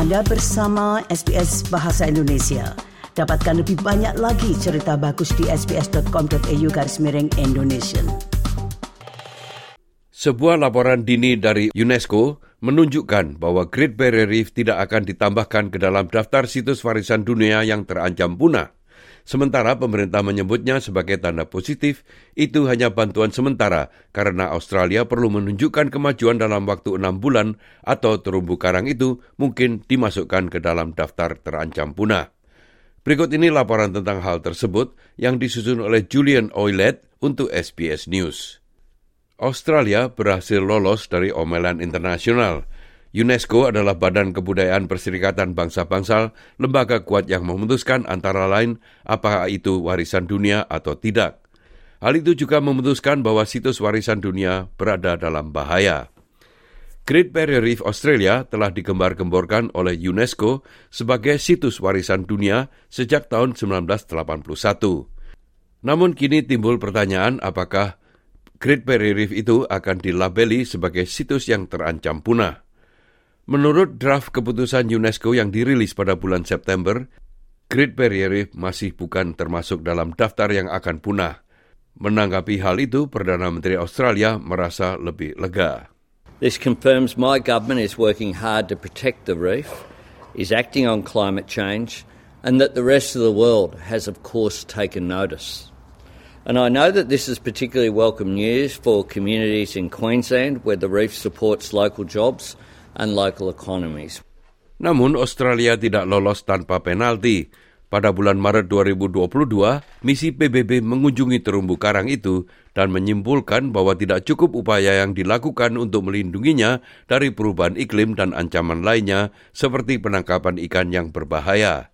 Anda bersama SBS Bahasa Indonesia. Dapatkan lebih banyak lagi cerita bagus di sbs.com.au garis miring Indonesia. Sebuah laporan dini dari UNESCO menunjukkan bahwa Great Barrier Reef tidak akan ditambahkan ke dalam daftar situs warisan dunia yang terancam punah. Sementara pemerintah menyebutnya sebagai tanda positif, itu hanya bantuan sementara karena Australia perlu menunjukkan kemajuan dalam waktu enam bulan atau terumbu karang itu mungkin dimasukkan ke dalam daftar terancam punah. Berikut ini laporan tentang hal tersebut yang disusun oleh Julian Oilet untuk SBS News. Australia berhasil lolos dari omelan internasional – UNESCO adalah badan kebudayaan perserikatan bangsa-bangsa, lembaga kuat yang memutuskan antara lain apakah itu warisan dunia atau tidak. Hal itu juga memutuskan bahwa situs warisan dunia berada dalam bahaya. Great Barrier Reef Australia telah digembar-gemborkan oleh UNESCO sebagai situs warisan dunia sejak tahun 1981. Namun kini timbul pertanyaan apakah Great Barrier Reef itu akan dilabeli sebagai situs yang terancam punah. Menurut draft keputusan UNESCO yang dirilis pada bulan September, Great Barrier Reef masih bukan termasuk dalam daftar yang akan punah. Menanggapi hal itu, Perdana Menteri Australia merasa lebih lega. This confirms my government is working hard to protect the reef, is acting on climate change, and that the rest of the world has, of course, taken notice. And I know that this is particularly welcome news for communities in Queensland where the reef supports local jobs and local economies. Namun Australia tidak lolos tanpa penalti. Pada bulan Maret 2022, misi PBB mengunjungi terumbu karang itu dan menyimpulkan bahwa tidak cukup upaya yang dilakukan untuk melindunginya dari perubahan iklim dan ancaman lainnya seperti penangkapan ikan yang berbahaya.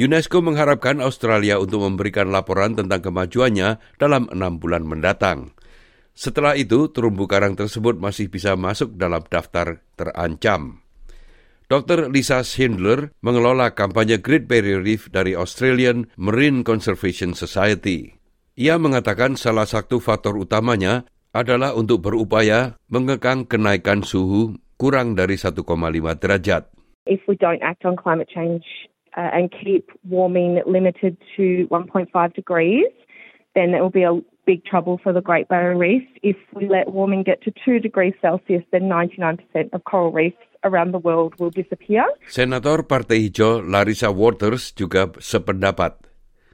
UNESCO mengharapkan Australia untuk memberikan laporan tentang kemajuannya dalam enam bulan mendatang. Setelah itu, terumbu karang tersebut masih bisa masuk dalam daftar terancam. Dr. Lisa Schindler mengelola kampanye Great Barrier Reef dari Australian Marine Conservation Society. Ia mengatakan salah satu faktor utamanya adalah untuk berupaya mengekang kenaikan suhu kurang dari 1,5 derajat. If we don't act on climate change uh, and keep warming limited to 1.5 degrees, then it will be a big trouble for the Great Barrier Reef. If we let warming get to 2 degrees Celsius, then 99% of coral reefs around the world will disappear. Senator Partai Hijau Larissa Waters juga sependapat.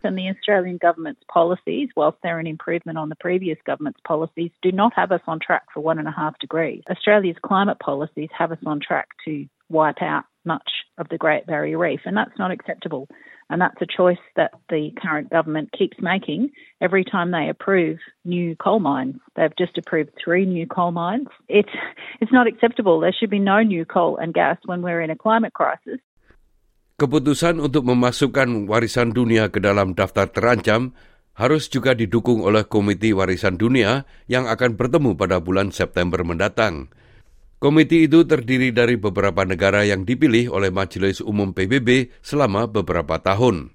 And the Australian government's policies, whilst they're an improvement on the previous government's policies, do not have us on track for one and a half degrees. Australia's climate policies have us on track to wipe out much of the Great Barrier Reef, and that's not acceptable. And that's a choice that the current government keeps making every time they approve new coal mines. They've just approved three new coal mines. It's, it's not acceptable. There should be no new coal and gas when we're in a climate crisis. Keputusan untuk memasukkan warisan dunia ke dalam daftar terancam harus juga didukung oleh Komite Warisan Dunia yang akan bertemu pada bulan September mendatang. Komiti itu terdiri dari beberapa negara yang dipilih oleh Majelis Umum PBB selama beberapa tahun.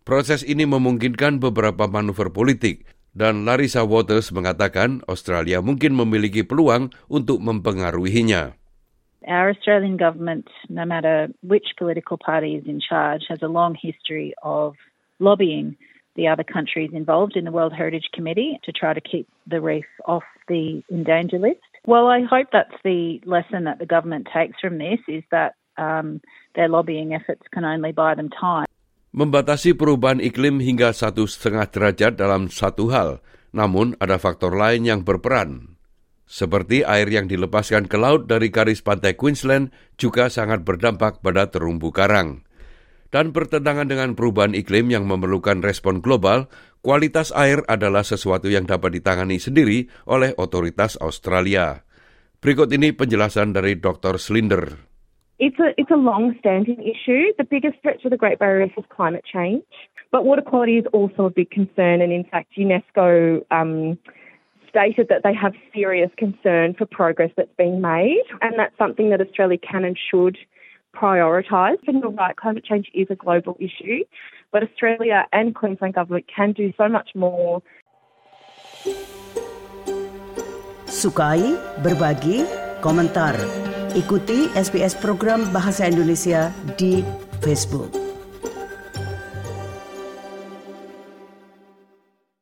Proses ini memungkinkan beberapa manuver politik, dan Larissa Waters mengatakan Australia mungkin memiliki peluang untuk mempengaruhinya. Our Australian government, no matter which political party is in charge, has a long history of lobbying the other countries involved in the World Heritage Committee to try to keep the reef off the endanger list. Well, I hope that's the lesson that the government takes from this is that um, their lobbying efforts can only buy them time. Membatasi perubahan iklim hingga satu setengah derajat dalam satu hal, namun ada faktor lain yang berperan. Seperti air yang dilepaskan ke laut dari garis pantai Queensland juga sangat berdampak pada terumbu karang. Dan bertentangan dengan perubahan iklim yang memerlukan respon global, kualitas air adalah sesuatu yang dapat ditangani sendiri oleh otoritas Australia. Berikut ini penjelasan dari Dr. Slinder. It's a, it's a long-standing issue. The biggest threat to the Great Barrier Reef is climate change, but water quality is also a big concern. And in fact, UNESCO um, stated that they have serious concern for progress that's being made, and that's something that Australia can and should prioritise. And you're right, climate change is a global issue, but Australia and Queensland government can do so much more. Sukai, berbagi, komentar. ikuti SBS program Bahasa Indonesia di Facebook.